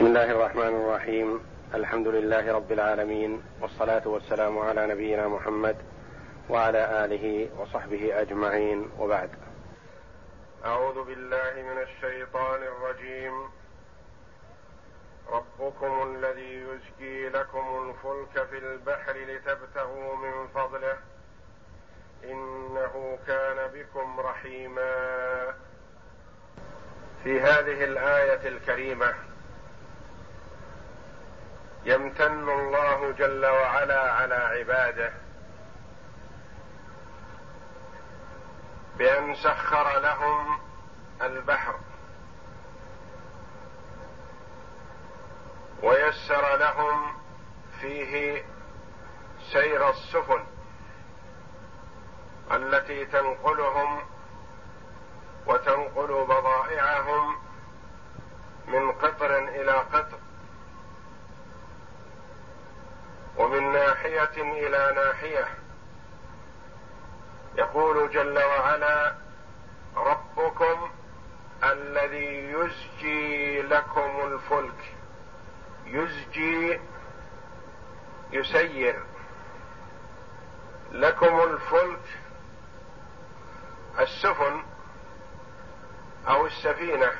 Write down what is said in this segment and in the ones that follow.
بسم الله الرحمن الرحيم. الحمد لله رب العالمين والصلاة والسلام على نبينا محمد وعلى آله وصحبه أجمعين. وبعد. أعوذ بالله من الشيطان الرجيم. ربكم الذي يزكي لكم الفلك في البحر لتبتغوا من فضله. إنه كان بكم رحيما. في هذه الآية الكريمة يمتن الله جل وعلا على عباده بأن سخر لهم البحر ويسر لهم فيه سير السفن التي تنقلهم وتنقل بضائعهم من قطر إلى قطر ومن ناحية إلى ناحية. يقول جل وعلا ربكم الذي يزجي لكم الفلك يزجي يسير لكم الفلك السفن أو السفينة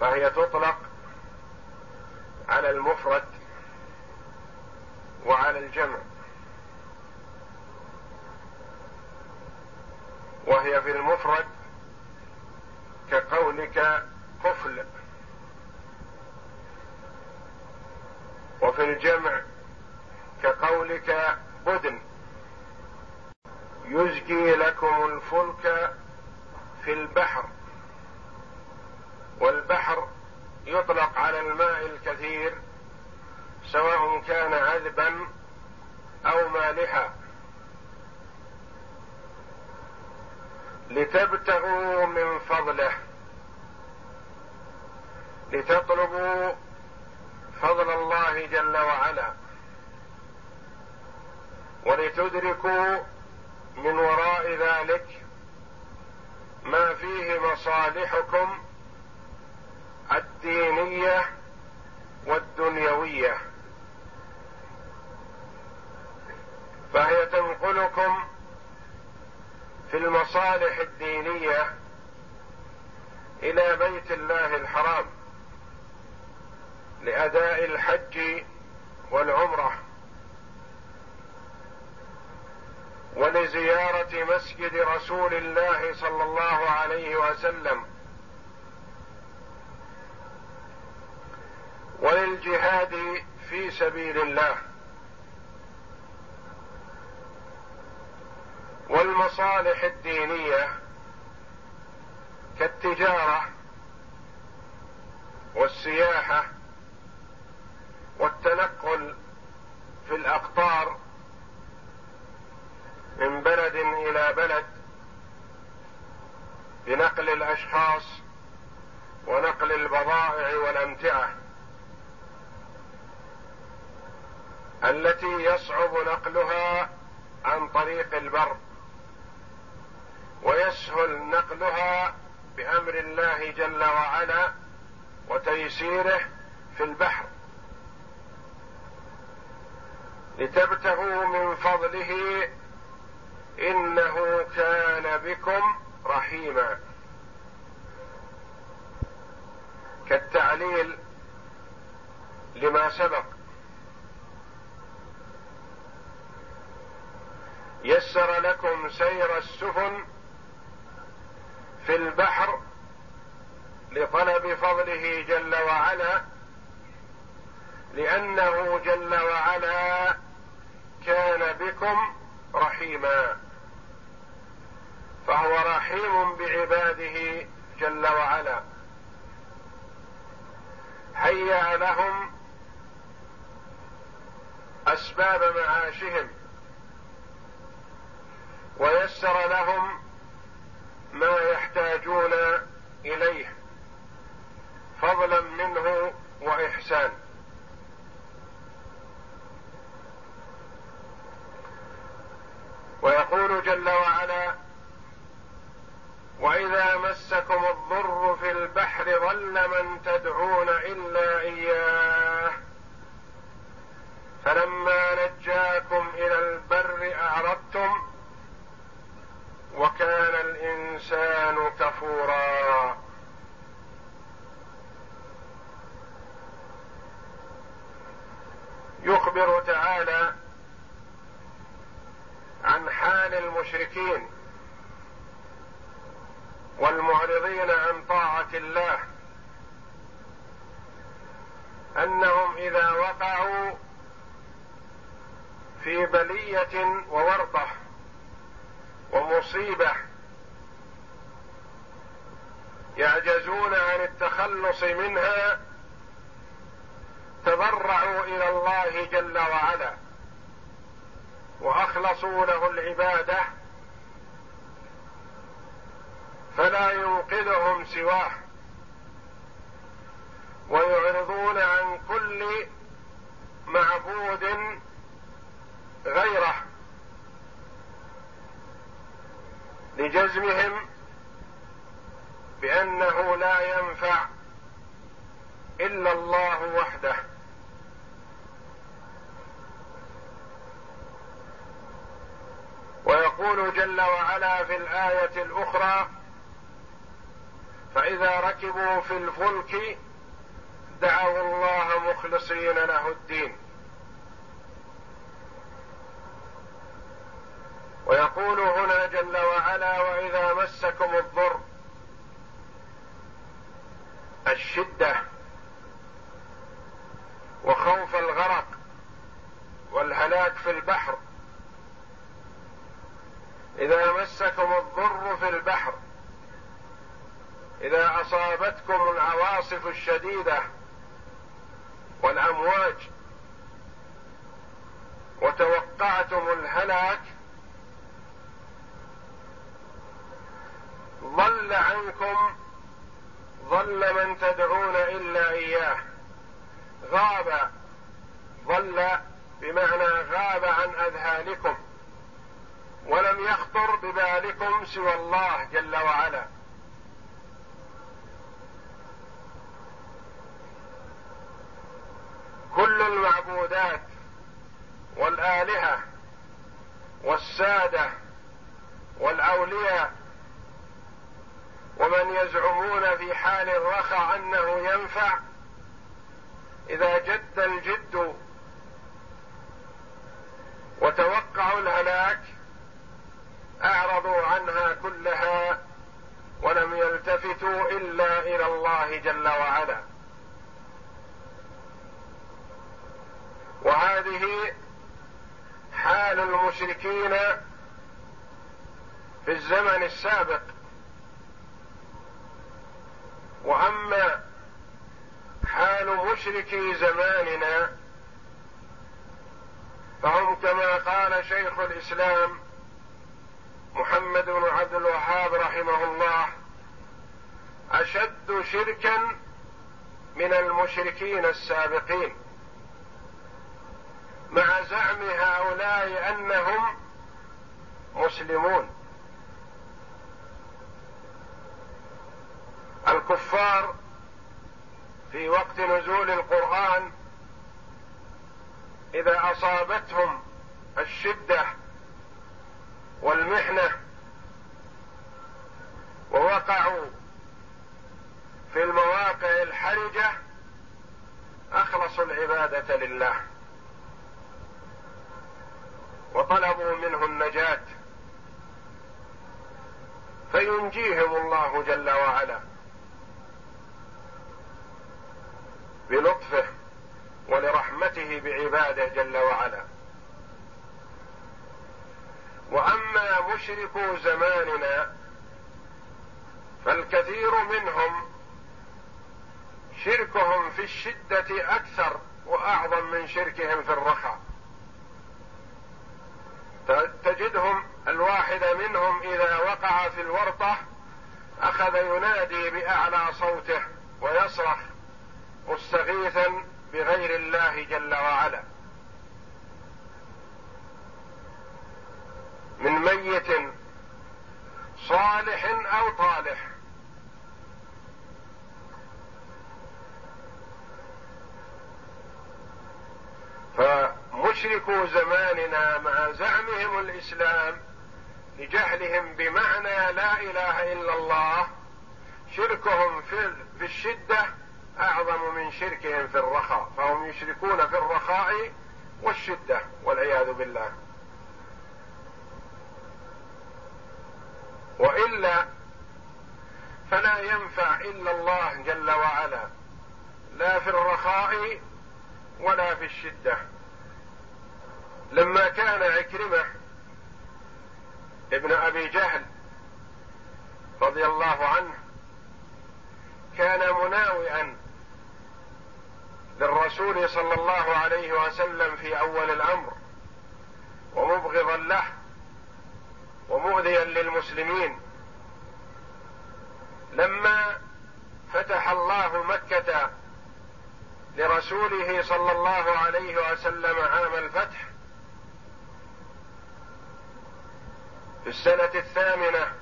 فهي تطلق على المفرد. وعلى الجمع. وهي في المفرد كقولك قفل وفي الجمع كقولك بدن. يزجي لكم الفلك في البحر. والبحر يطلق على الماء الكثير سواء كان عذبا أو مالحا. لتبتغوا من فضله. لتطلبوا فضل الله جل وعلا. ولتدركوا من وراء ذلك ما فيه مصالحكم الدينية والدنيوية. فهي تنقلكم في المصالح الدينية إلى بيت الله الحرام لأداء الحج والعمرة ولزيارة مسجد رسول الله صلى الله عليه وسلم وللجهاد في سبيل الله. والمصالح الدينية كالتجارة والسياحة والتنقل في الأقطار من بلد إلى بلد بنقل الأشخاص ونقل البضائع والأمتعة التي يصعب نقلها عن طريق البر. ويسهل نقلها بأمر الله جل وعلا وتيسيره في البحر. لتبتغوا من فضله إنه كان بكم رحيما. كالتعليل لما سبق. يسر لكم سير السفن في البحر لطلب فضله جل وعلا لأنه جل وعلا كان بكم رحيما. فهو رحيم بعباده جل وعلا. هيأ لهم أسباب معاشهم ويسر لهم ما يحتاجون إليه. فضلا منه وإحسان. ويقول جل وعلا وإذا مسكم الضر في البحر ضل من تدعون إلا إياه. فلما نجاكم إلى البر أعرضتم وكان الإنسان كفورا. يخبر تعالى عن حال المشركين والمعرضين عن طاعة الله أنهم إذا وقعوا في بلية وورطة. ومصيبة يعجزون عن التخلص منها تضرعوا إلى الله جل وعلا وأخلصوا له العبادة فلا ينقذهم سواه ويعرضون عن كل معبود غيره لجزمهم بأنه لا ينفع إلا الله وحده. ويقول جل وعلا في الآية الأخرى فإذا ركبوا في الفلك دعوا الله مخلصين له الدين. ويقول هنا جل وعلا وإذا مسكم الضر الشدة وخوف الغرق والهلاك في البحر. إذا مسكم الضر في البحر إذا أصابتكم العواصف الشديدة والأمواج وتوقعتم الهلاك ضل عنكم ضل من تدعون إلا إياه. غاب ضل بمعنى غاب عن أذهانكم ولم يخطر ببالكم سوى الله جل وعلا. كل المعبودات والآلهة والسادة والأولياء ومن يزعمون في حال الرخاء أنه ينفع إذا جد الجد وتوقعوا الهلاك أعرضوا عنها كلها ولم يلتفتوا إلا إلى الله جل وعلا. وهذه حال المشركين في الزمن السابق. وأما حال مشركي زماننا فهم كما قال شيخ الإسلام محمد بن عبد الوهاب رحمه الله أشد شركا من المشركين السابقين. مع زعم هؤلاء أنهم مسلمون. الكفار في وقت نزول القرآن إذا أصابتهم الشدة والمحنة ووقعوا في المواقع الحرجة أخلصوا العبادة لله. وطلبوا منه النجاة. فينجيهم الله جل وعلا. بلطفه ولرحمته بعباده جل وعلا. وأما مشركو زماننا فالكثير منهم شركهم في الشدة أكثر وأعظم من شركهم في الرخاء. تجدهم الواحد منهم إذا وقع في الورطة أخذ ينادي بأعلى صوته ويصرخ مستغيثا بغير الله جل وعلا. من ميت صالح أو طالح. فمشركوا زماننا مع زعمهم الإسلام لجهلهم بمعنى لا إله إلا الله شركهم في الشدة أعظم من شركهم في الرخاء فهم يشركون في الرخاء والشدة والعياذ بالله. وإلا فلا ينفع إلا الله جل وعلا لا في الرخاء ولا في الشدة. لما كان عكرمة ابن أبي جهل رضي الله عنه كان مناوئا للرسول صلى الله عليه وسلم في أول الأمر ومبغضا له ومؤذيا للمسلمين. لما فتح الله مكة لرسوله صلى الله عليه وسلم عام الفتح في السنة الثامنة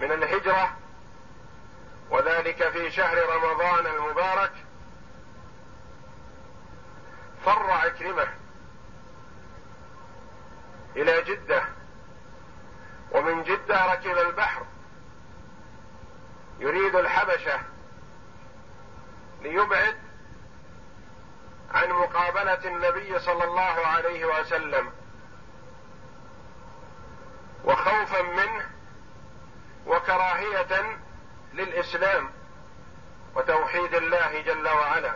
من الهجرة وذلك في شهر رمضان المبارك. فر عكرمة إلى جدة ومن جدة ركب البحر. يريد الحبشة ليبعد عن مقابلة النبي صلى الله عليه وسلم. وخوفا منه وكراهية للإسلام وتوحيد الله جل وعلا.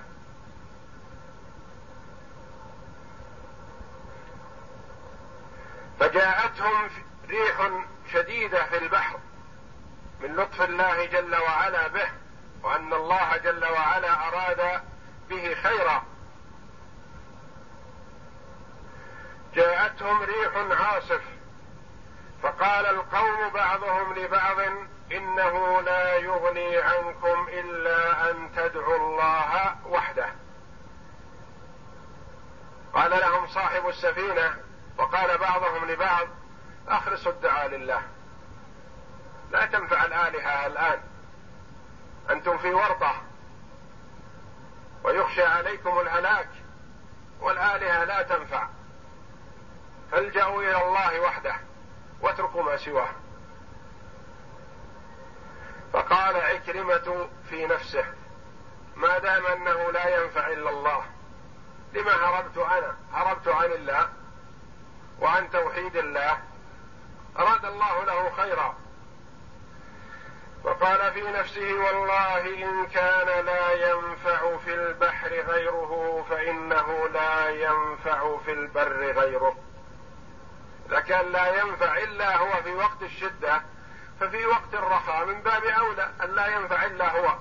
فجاءتهم ريح شديدة في البحر من لطف الله جل وعلا به وأن الله جل وعلا أراد به خيرا. جاءتهم ريح عاصف فقال القوم بعضهم لبعض إنه لا يغني عنكم إلا أن تدعوا الله وحده. قال لهم صاحب السفينة وقال بعضهم لبعض اخلصوا الدعاء لله. لا تنفع الآلهة الآن. أنتم في ورطة. ويخشى عليكم الهلاك والآلهة لا تنفع. فالجأوا إلى الله وحده واتركوا ما سواه. فقال عكرمة في نفسه ما دام أنه لا ينفع إلا الله لما هربت أنا؟ هربت عن الله وعن توحيد الله أراد الله له خيرا. وقال في نفسه والله إن كان لا ينفع في البحر غيره فإنه لا ينفع في البر غيره. إذا كان لا ينفع إلا هو في وقت الشدة ففي وقت الرخاء من باب أولى أن لا ينفع إلا هو.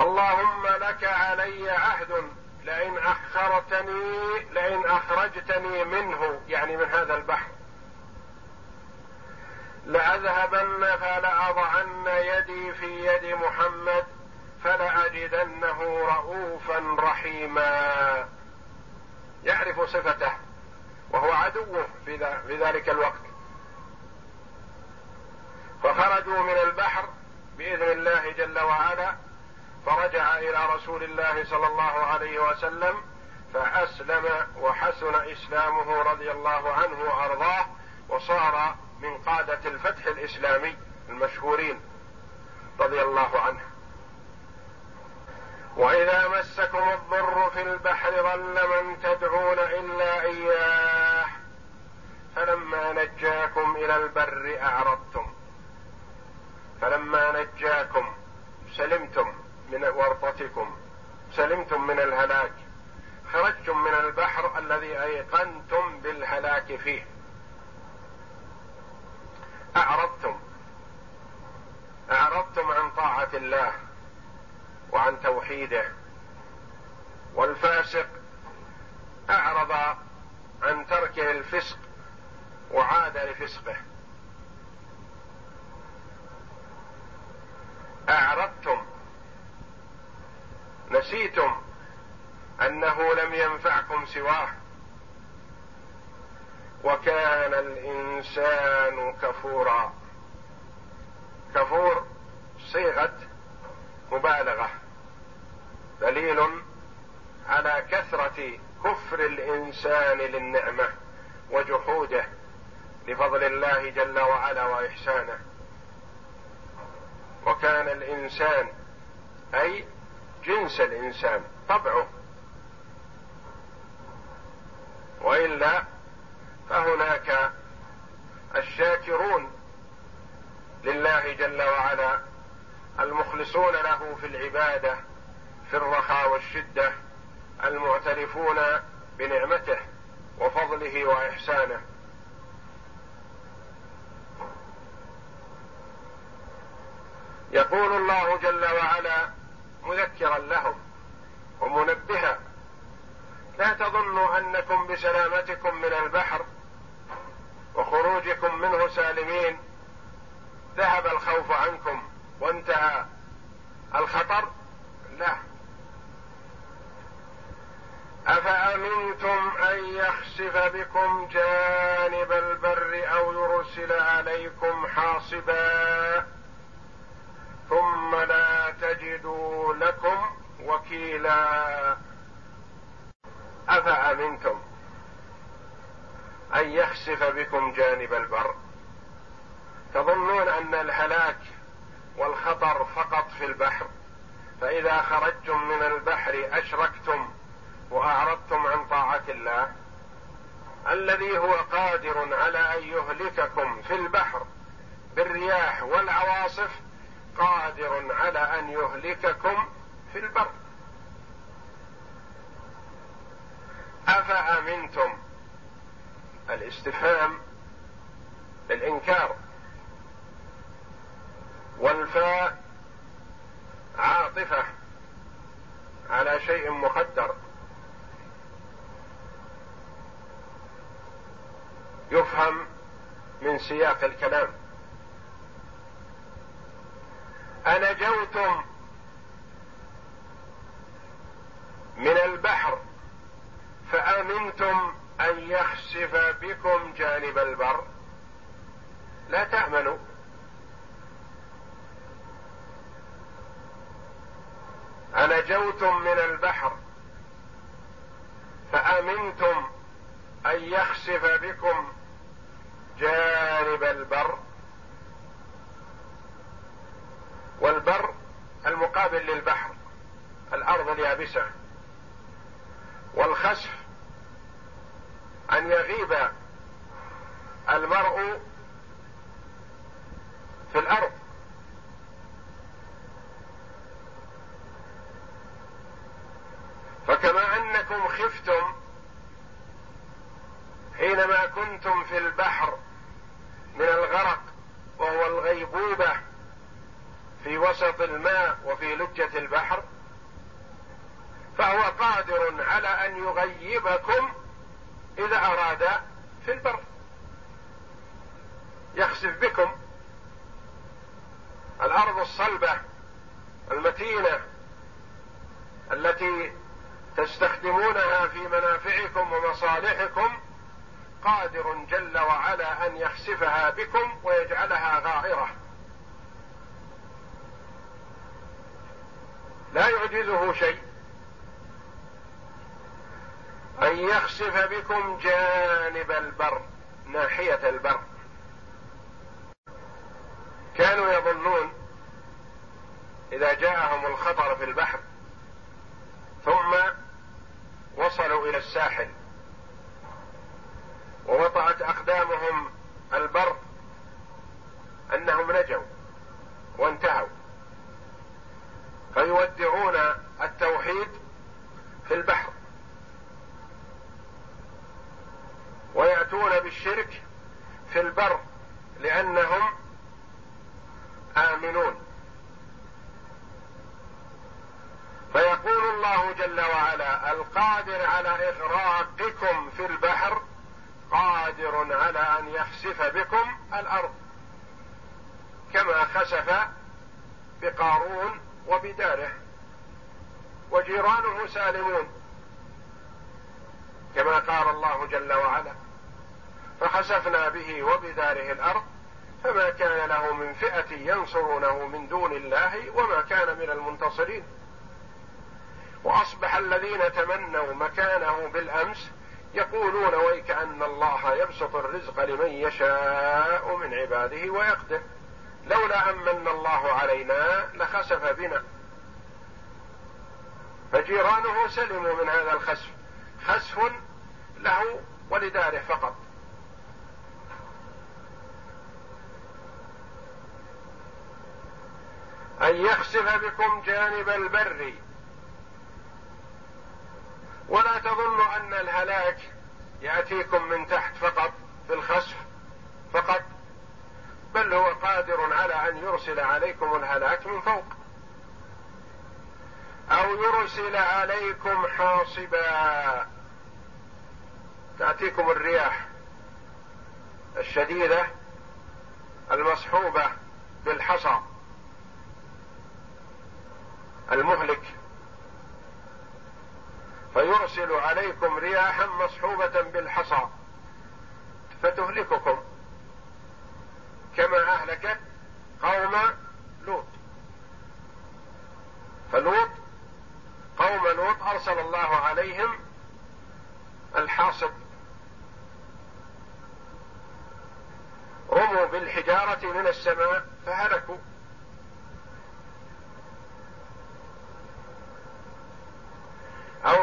اللهم لك علي عهد. لئن أخرتني لئن أخرجتني منه. يعني من هذا البحر. لأذهبن فلأضعن يدي في يد محمد فلأجدنه رؤوفا رحيما. يعرف صفته. وهو عدوه في ذلك الوقت. فخرجوا من البحر بإذن الله جل وعلا فرجع إلى رسول الله صلى الله عليه وسلم فأسلم وحسن إسلامه رضي الله عنه وأرضاه وصار من قادة الفتح الإسلامي المشهورين رضي الله عنه. وإذا مسكم الضر في البحر ظل من تدعون إلا إياه. فلما نجاكم إلى البر أعرضتم. فلما نجاكم سلمتم من ورطتكم. سلمتم من الهلاك. خرجتم من البحر الذي أيقنتم بالهلاك فيه. أعرضتم. أعرضتم عن طاعة الله. وعن توحيده. والفاسق أعرض عن تركه الفسق وعاد لفسقه. أعرضتم نسيتم أنه لم ينفعكم سواه. وكان الإنسان كفورا. كفور صيغة مبالغة. دليل كثرة كفر الإنسان للنعمة وجحوده لفضل الله جل وعلا وإحسانه. وكان الإنسان أي جنس الإنسان طبعه. وإلا فهناك الشاكرون لله جل وعلا المخلصون له في العبادة في الرخاء والشدة المعترفون بنعمته وفضله وإحسانه. يقول الله جل وعلا مذكرا لهم ومنبها لا تظنوا أنكم بسلامتكم من البحر وخروجكم منه سالمين ذهب الخوف عنكم وانتهى الخطر؟ لا. أفأمنتم أن يخسف بكم جانب البر أو يرسل عليكم حاصبا؟ ثم لا تجدوا لكم وكيلا. أفأمنتم أن يخسف بكم جانب البر؟ تظنون أن الهلاك والخطر فقط في البحر. فإذا خرجتم من البحر أشركتم وأعرضتم عن طاعة الله الذي هو قادر على أن يهلككم في البحر بالرياح والعواصف قادر على أن يهلككم في البر. أفأمنتم؟ الاستفهام للانكار والفاء عاطفة على شيء مقدر يفهم من سياق الكلام. أنجوتم من البحر فأمنتم أن يخسف بكم جانب البر. لا تأمنوا. أنجوتم من البحر فأمنتم أن يخسف بكم جانب البر. والبر المقابل للبحر الأرض اليابسة. والخسف أن يغيب المرء في الأرض. فكما أنكم خفتم حينما كنتم في البحر من الغرق وهو الغيبوبة في وسط الماء وفي لجة البحر فهو قادر على أن يغيبكم إذا أراد في البر. يخسف بكم الأرض الصلبة المتينة التي تستخدمونها في منافعكم ومصالحكم قادر جل وعلا أن يخسفها بكم ويجعلها غائرة. لا يعجزه شيء أن يخسف بكم جانب البر ناحية البر. كانوا يظنون إذا جاءهم الخطر في البحر ثم وصلوا إلى الساحل. ووطأت أقدامهم البر أنهم نجوا وانتهوا. فيودعون التوحيد في البحر. ويأتون بالشرك في البر لأنهم آمنون. فيقول الله جل وعلا القادر على إغراقكم في البحر قادر على أن يخسف بكم الأرض كما خسف بقارون وبداره وجيرانه سالمون كما قال الله جل وعلا فخسفنا به وبداره الأرض فما كان له من فئة ينصرونه من دون الله وما كان من المنتصرين. وأصبح الذين تمنوا مكانه بالأمس يقولون ويك أن الله يبسط الرزق لمن يشاء من عباده ويقدر. لولا أمن الله علينا لخسف بنا. فجيرانه سلموا من هذا الخسف. خسف له ولداره فقط. أن يخسف بكم جانب البر ولا تظنوا أن الهلاك يأتيكم من تحت فقط بالخسف فقط بل هو قادر على أن يرسل عليكم الهلاك من فوق. أو يرسل عليكم حاصبا. تأتيكم الرياح الشديدة المصحوبة بالحصى المهلك. فيرسل عليكم رياحا مصحوبة بالحصى. فتهلككم. كما أهلكت قوم لوط. فلوط قوم لوط أرسل الله عليهم الحاصب. رموا بالحجارة من السماء فهلكوا.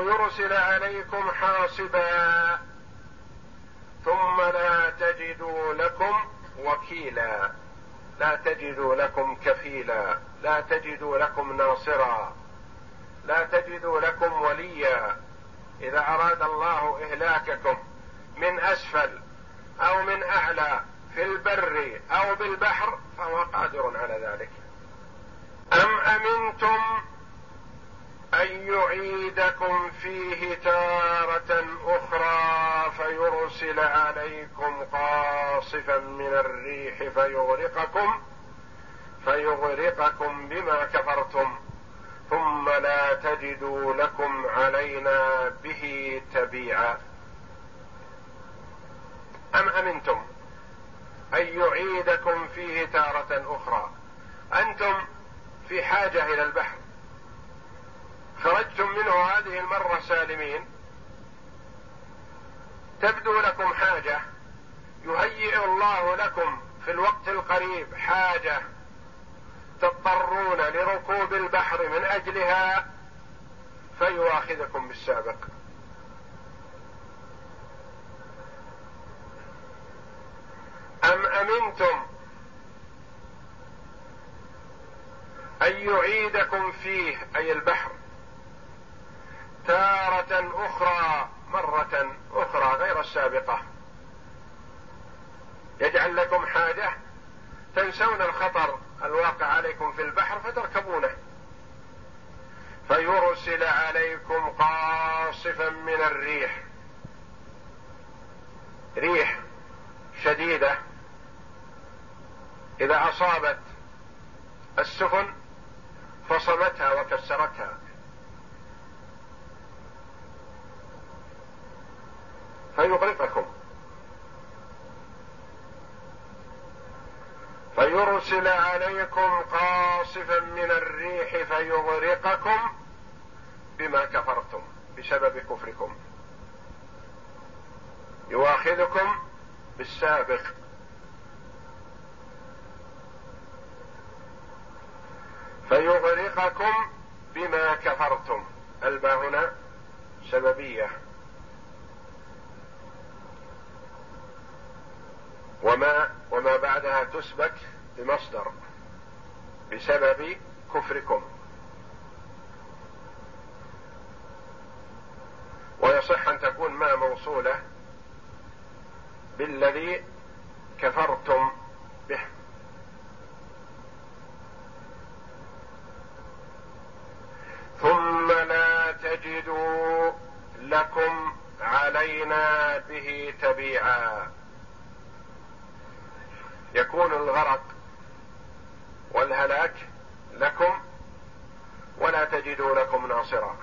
يرسل عليكم حاصبا ثم لا تجدوا لكم وكيلا. لا تجدوا لكم كفيلا. لا تجدوا لكم ناصرا. لا تجدوا لكم وليا. إذا أراد الله إهلاككم من أسفل أو من أعلى في البر أو بالبحر فهو قادر على ذلك. أم أمنتم أن يعيدكم فيه تارة أخرى فيرسل عليكم قاصفا من الريح فيغرقكم فيغرقكم بما كفرتم ثم لا تجدوا لكم علينا به تبيعا. أم أمنتم أن يعيدكم فيه تارة أخرى؟ أنتم في حاجة إلى البحر خرجتم منه هذه المرة سالمين. تبدو لكم حاجة. يهيئ الله لكم في الوقت القريب حاجة. تضطرون لركوب البحر من أجلها فيؤاخذكم بالسابق. أم أمنتم أن يعيدكم فيه أي البحر تارة أخرى مرة أخرى غير السابقة. يجعل لكم حاجة؟ تنسون الخطر الواقع عليكم في البحر فتركبونه. فيرسل عليكم قاصفا من الريح. ريح شديدة. إذا أصابت السفن فصمتها وكسرتها. فيغرقكم فيرسل عليكم قاصفا من الريح فيغرقكم بما كفرتم بسبب كفركم. يواخذكم بالسابق. فيغرقكم بما كفرتم. الباء هنا سببية. وما وما بعدها تسبك بمصدر بسبب كفركم. ويصح أن تكون ما موصولة بالذي كفرتم به. ثم لا تجدوا لكم علينا به تبيعا. يكون الغرق والهلاك لكم ولا تجدوا لكم ناصرا.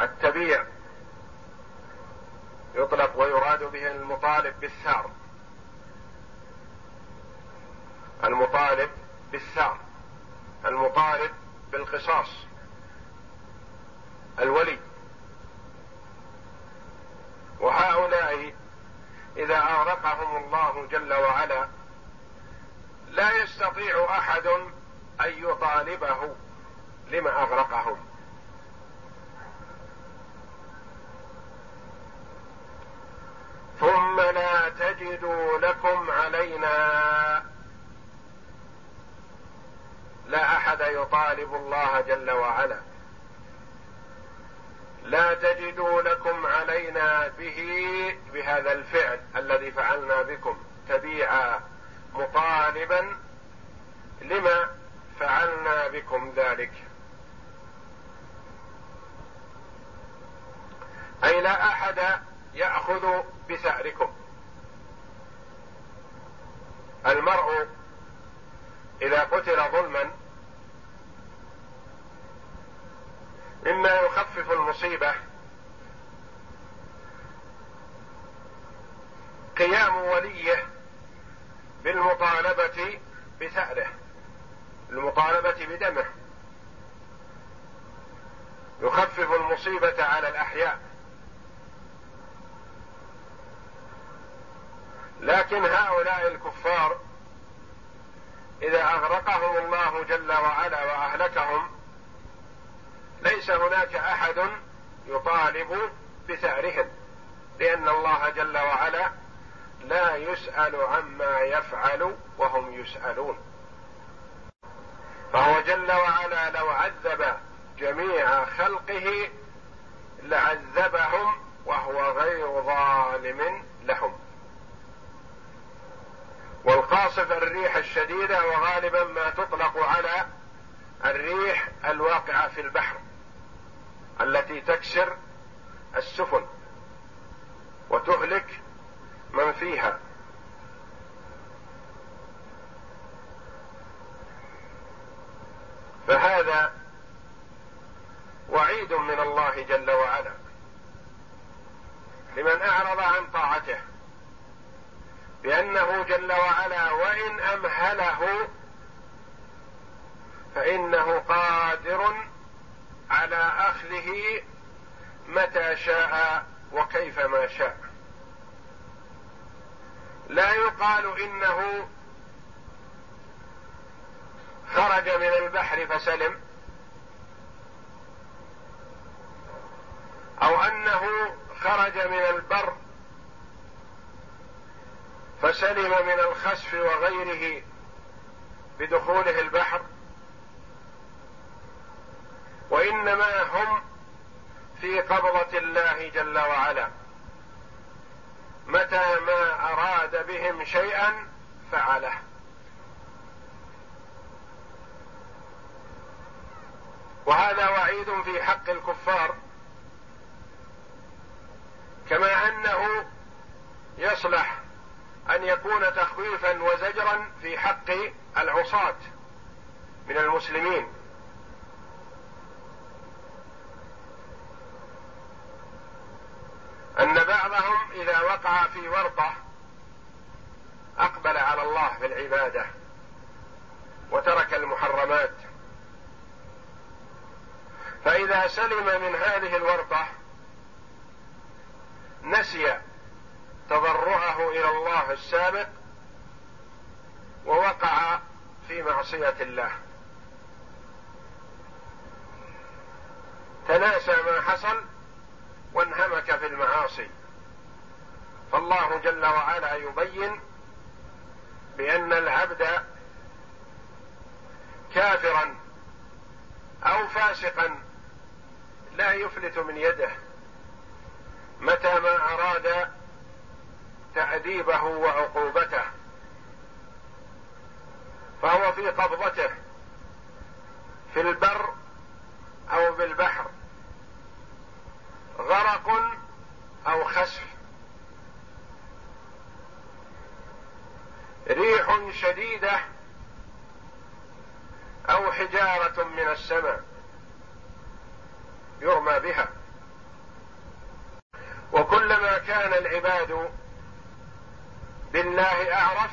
التبيع يطلق ويراد به المطالب بالثار المطالب بالثار المطالب بالقصاص الولي. وهؤلاء إذا أغرقهم الله جل وعلا لا يستطيع أحد أن يطالبه لما أغرقهم. ثم لا تجدوا لكم علينا لا أحد يطالب الله جل وعلا. لا تجدوا لكم علينا به بهذا الفعل الذي فعلنا بكم تبيعا مطالبا لما فعلنا بكم ذلك. أي لا أحد يأخذ بثاركم المرء إذا قتل ظلما مما يخفف المصيبة. قيام وليه بالمطالبة بثأره المطالبة بدمه. يخفف المصيبة على الأحياء. لكن هؤلاء الكفار إذا أغرقهم الله جل وعلا وأهلكهم ليس هناك أحد يطالب بثارهم لأن الله جل وعلا لا يسأل عما يفعل وهم يسألون. فهو جل وعلا لو عذب جميع خلقه لعذبهم وهو غير ظالم لهم. والقاصف الريح الشديدة وغالبا ما تطلق على الريح الواقعة في البحر. التي تكسر السفن وتهلك من فيها. فهذا وعيد من الله جل وعلا. لمن أعرض عن طاعته بأنه جل وعلا وإن أمهله فإنه قادر على أخذه متى شاء وكيفما شاء. لا يقال إنه خرج من البحر فسلم أو أنه خرج من البر فسلم من الخسف وغيره بدخوله البحر. وإنما هم في قبضة الله جل وعلا. متى ما أراد بهم شيئا فعله. وهذا وعيد في حق الكفار. كما أنه يصلح أن يكون تخويفا وزجرا في حق العصاة من المسلمين. أن بعضهم إذا وقع في ورطة أقبل على الله في العبادة وترك المحرمات. فإذا سلم من هذه الورطة نسي تضرعه إلى الله السابق ووقع في معصية الله. تناسى ما حصل وانهمك في المعاصي. فالله جل وعلا يبين بأن العبد كافرا أو فاسقا لا يفلت من يده متى ما أراد تاديبه وعقوبته. فهو في قبضته في البر أو في البحر غرق أو خسف. ريح شديدة أو حجارة من السماء يرمى بها. وكلما كان العباد بالله أعرف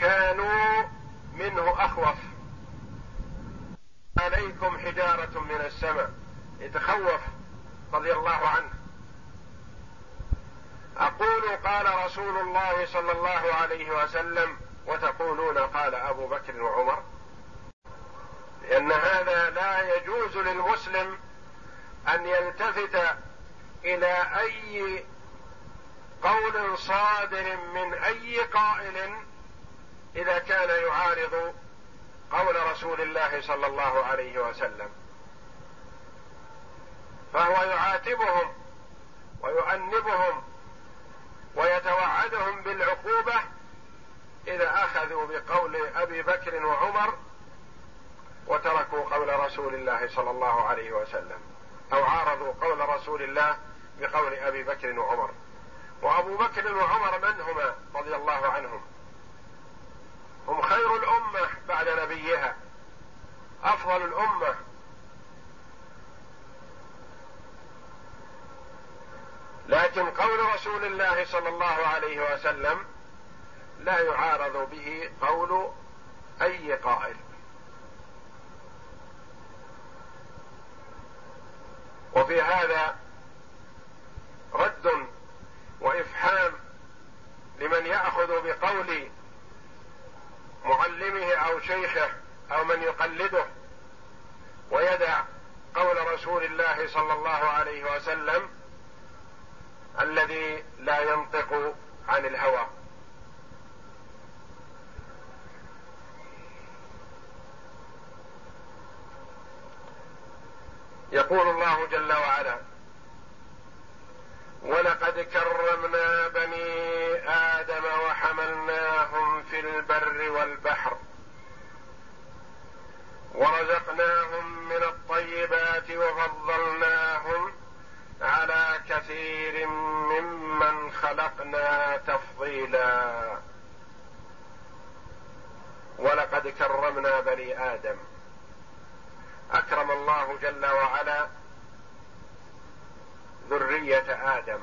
كانوا منه أخوف. حجارة من السماء. يتخوف. رضي الله عنه. أقول قال رسول الله صلى الله عليه وسلم وتقولون قال أبو بكر وعمر لأن هذا لا يجوز للمسلم أن يلتفت إلى أي قول صادر من أي قائل إذا كان يعارض قول رسول الله صلى الله عليه وسلم. فهو يعاتبهم ويؤنبهم ويتوعدهم بالعقوبة إذا أخذوا بقول أبي بكر وعمر وتركوا قول رسول الله صلى الله عليه وسلم أو عارضوا قول رسول الله بقول أبي بكر وعمر. وأبو بكر وعمر من هما رضي الله عنهم؟ هم خير الأمة بعد نبيها. أفضل الأمة لكن قول رسول الله صلى الله عليه وسلم لا يعارض به قول أي قائل. وفي هذا رد وافحام لمن يأخذ بقول معلمه أو شيخه أو من يقلده ويدع قول رسول الله صلى الله عليه وسلم الذي لا ينطق عن الهوى. يقول الله جل وعلا ولقد كرمنا بني آدم وحملناهم في البر والبحر ورزقناهم من الطيبات وفضلناهم على كثير ممن خلقنا تفضيلا. ولقد كرمنا بني آدم. أكرم الله جل وعلا ذرية آدم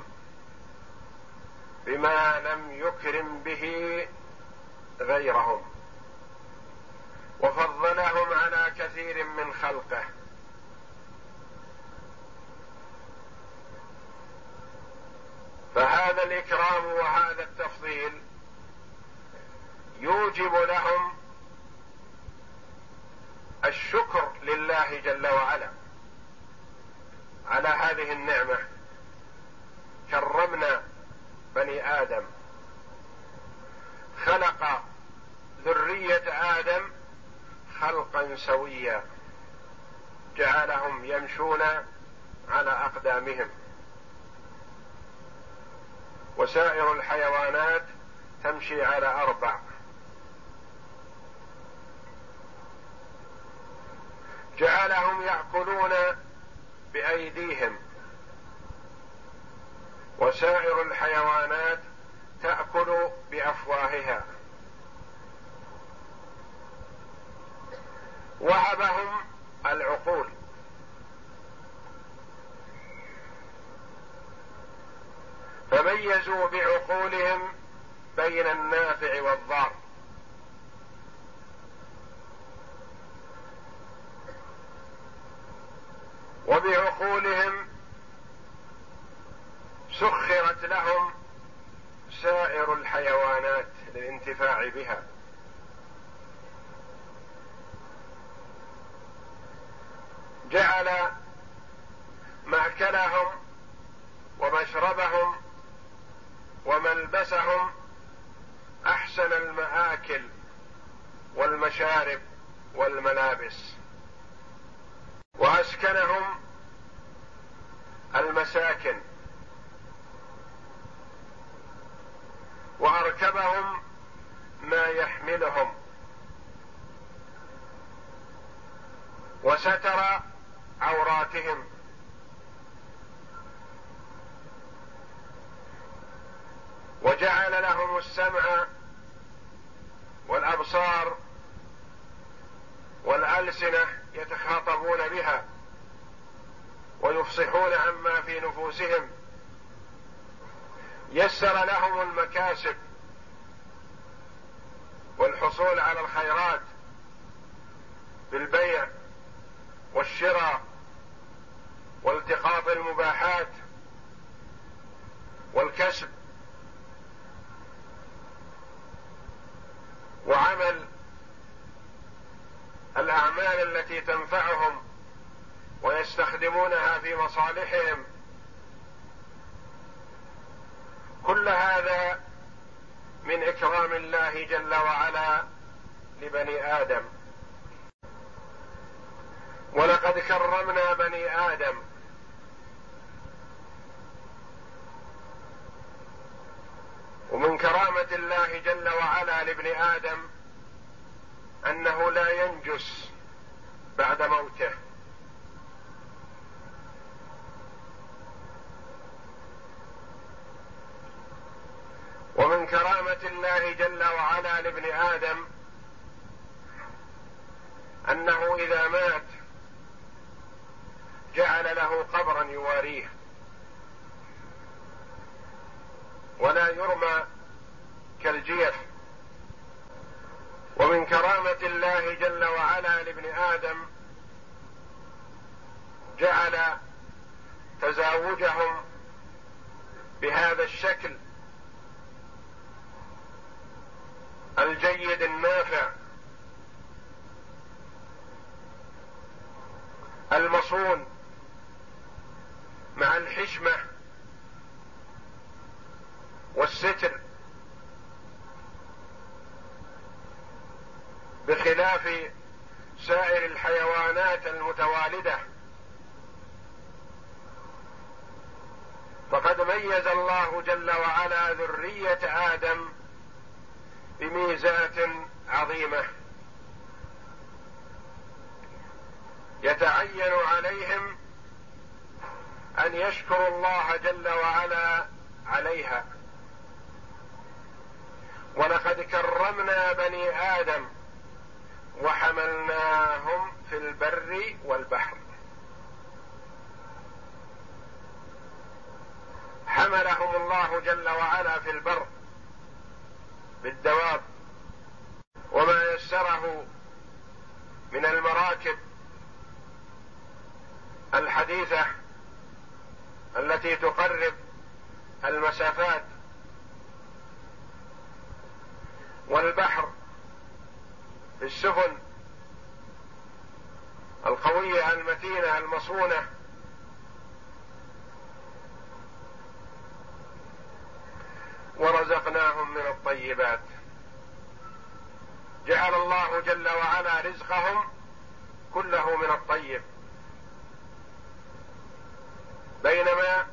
بما لم يكرم به غيرهم وفضلهم على كثير من خلقه. فهذا الإكرام وهذا التفضيل يوجب لهم الشكر لله جل وعلا على هذه النعمة. كرمنا بني آدم. خلق ذرية آدم خلقا سويا. جعلهم يمشون على أقدامهم. وسائر الحيوانات تمشي على أربع. جعلهم يأكلون بأيديهم. وسائر الحيوانات تأكل بأفواهها. وهبهم العقول. فميزوا بعقولهم بين النافع والضار. وبعقولهم سخرت لهم سائر الحيوانات للانتفاع بها. جعل ماكلهم ومشربهم وملبسهم أحسن المآكل والمشارب والملابس. وأسكنهم المساكن. وأركبهم ما يحملهم. وستر عوراتهم. وجعل لهم السمع والأبصار والألسنة يتخاطبون بها ويفصحون عما في نفوسهم. يسر لهم المكاسب والحصول على الخيرات بالبيع والشراء والتقاط المباحات والكسب. وعمل الأعمال التي تنفعهم ويستخدمونها في مصالحهم. كل هذا من إكرام الله جل وعلا لبني آدم. ولقد كرمنا بني آدم ومن كرامة الله جل وعلا لابن آدم أنه لا ينجس بعد موته. ومن كرامة الله جل وعلا لابن آدم أنه إذا مات جعل له قبرا يواريه ولا يرمى كالجيف ومن كرامة الله جل وعلا لابن آدم جعل تزاوجهم بهذا الشكل الجيد النافع المصون مع الحشمة والستر بخلاف سائر الحيوانات المتوالدة. فقد ميز الله جل وعلا ذرية آدم بميزات عظيمة. يتعين عليهم أن يشكروا الله جل وعلا عليها. ولقد كرمنا بني آدم وحملناهم في البر والبحر. حملهم الله جل وعلا في البر بالدواب وما يسره من المراكب الحديثة التي تقرب المسافات والبحر السفن القوية المتينة المصونة. ورزقناهم من الطيبات. جعل الله جل وعلا رزقهم كله من الطيب. بينما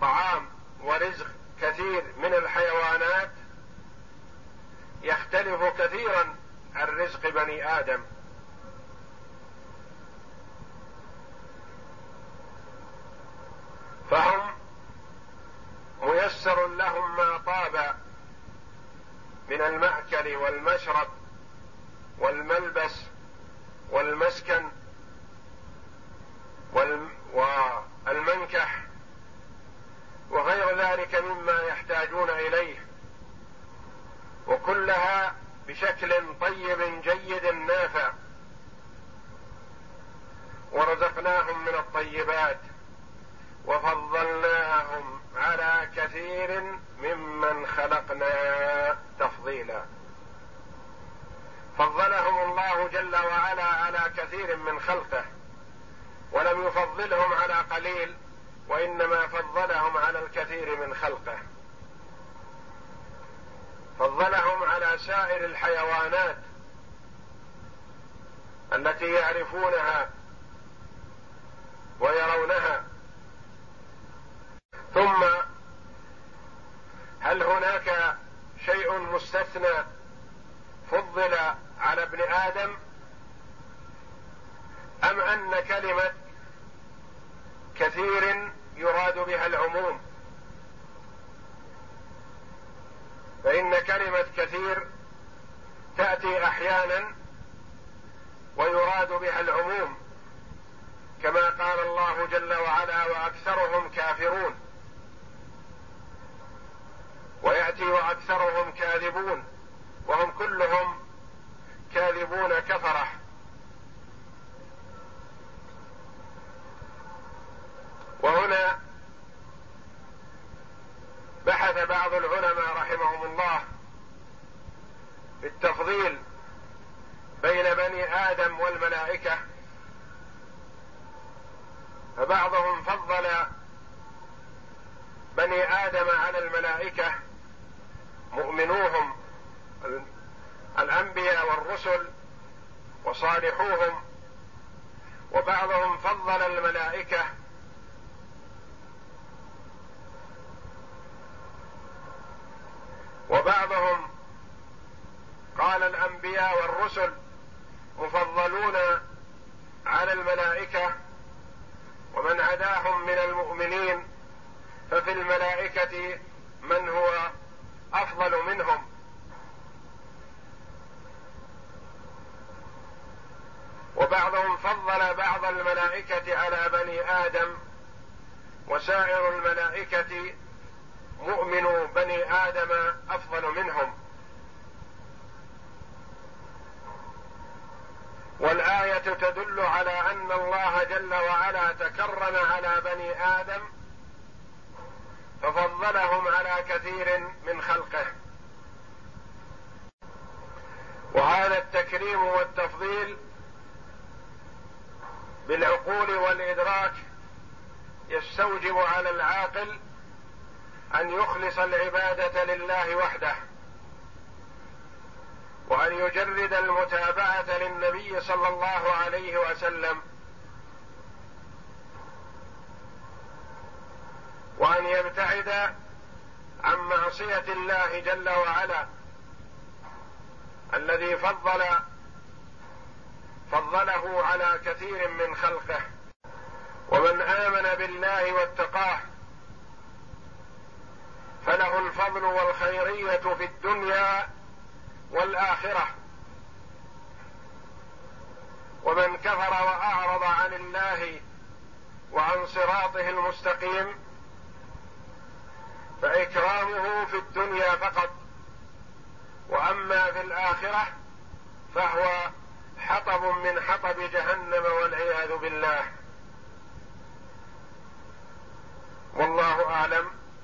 طعام ورزق كثير من الحيوانات يختلف كثيرا عن رزق بني آدم. فهم ميسر لهم ما طاب من المأكل والمشرب والملبس والمسكن والمنكح وغير ذلك مما يحتاجون إليه. وكلها بشكل طيب جيد نافع. ورزقناهم من الطيبات وفضلناهم على كثير ممن خلقنا تفضيلا. فضلهم الله جل وعلا على كثير من خلقه ولم يفضلهم على قليل وإنما فضلهم على الكثير من خلقه. فضلهم على سائر الحيوانات التي يعرفونها ويرونها. ثم هل هناك شيء مستثنى فضل على ابن آدم؟ أم أن كلمة كثير يراد بها العموم؟ فإن كلمة كثير تأتي أحيانا ويراد بها العموم كما قال الله جل وعلا وأكثرهم كافرون ويأتي وأكثرهم كاذبون وهم كلهم كاذبون كفرة. وهنا بعض العلماء رحمهم الله بالتفضيل بين بني آدم والملائكة فبعضهم فضل بني آدم على الملائكة مؤمنوهم الأنبياء والرسل وصالحوهم وبعضهم فضل الملائكة وبعضهم قال الأنبياء والرسل مفضلون على الملائكة ومن عداهم من المؤمنين ففي الملائكة من هو أفضل منهم. وبعضهم فضل بعض الملائكة على بني آدم وسائر الملائكة مؤمن بني آدم أفضل منهم. والآية تدل على أن الله جل وعلا تكرم على بني آدم ففضلهم على كثير من خلقه. وهذا التكريم والتفضيل بالعقول والإدراك يستوجب على العاقل أن يخلص العبادة لله وحده وأن يجرد المتابعة للنبي صلى الله عليه وسلم وأن يبتعد عن معصية الله جل وعلا الذي فضل فضله على كثير من خلقه ومن آمن بالله واتقاه فله الفضل والخيرية في الدنيا والآخرة. ومن كفر وأعرض عن الله وعن صراطه المستقيم فإكرامه في الدنيا فقط. وأما في الآخرة فهو حطب من حطب جهنم والعياذ بالله. والله أعلم.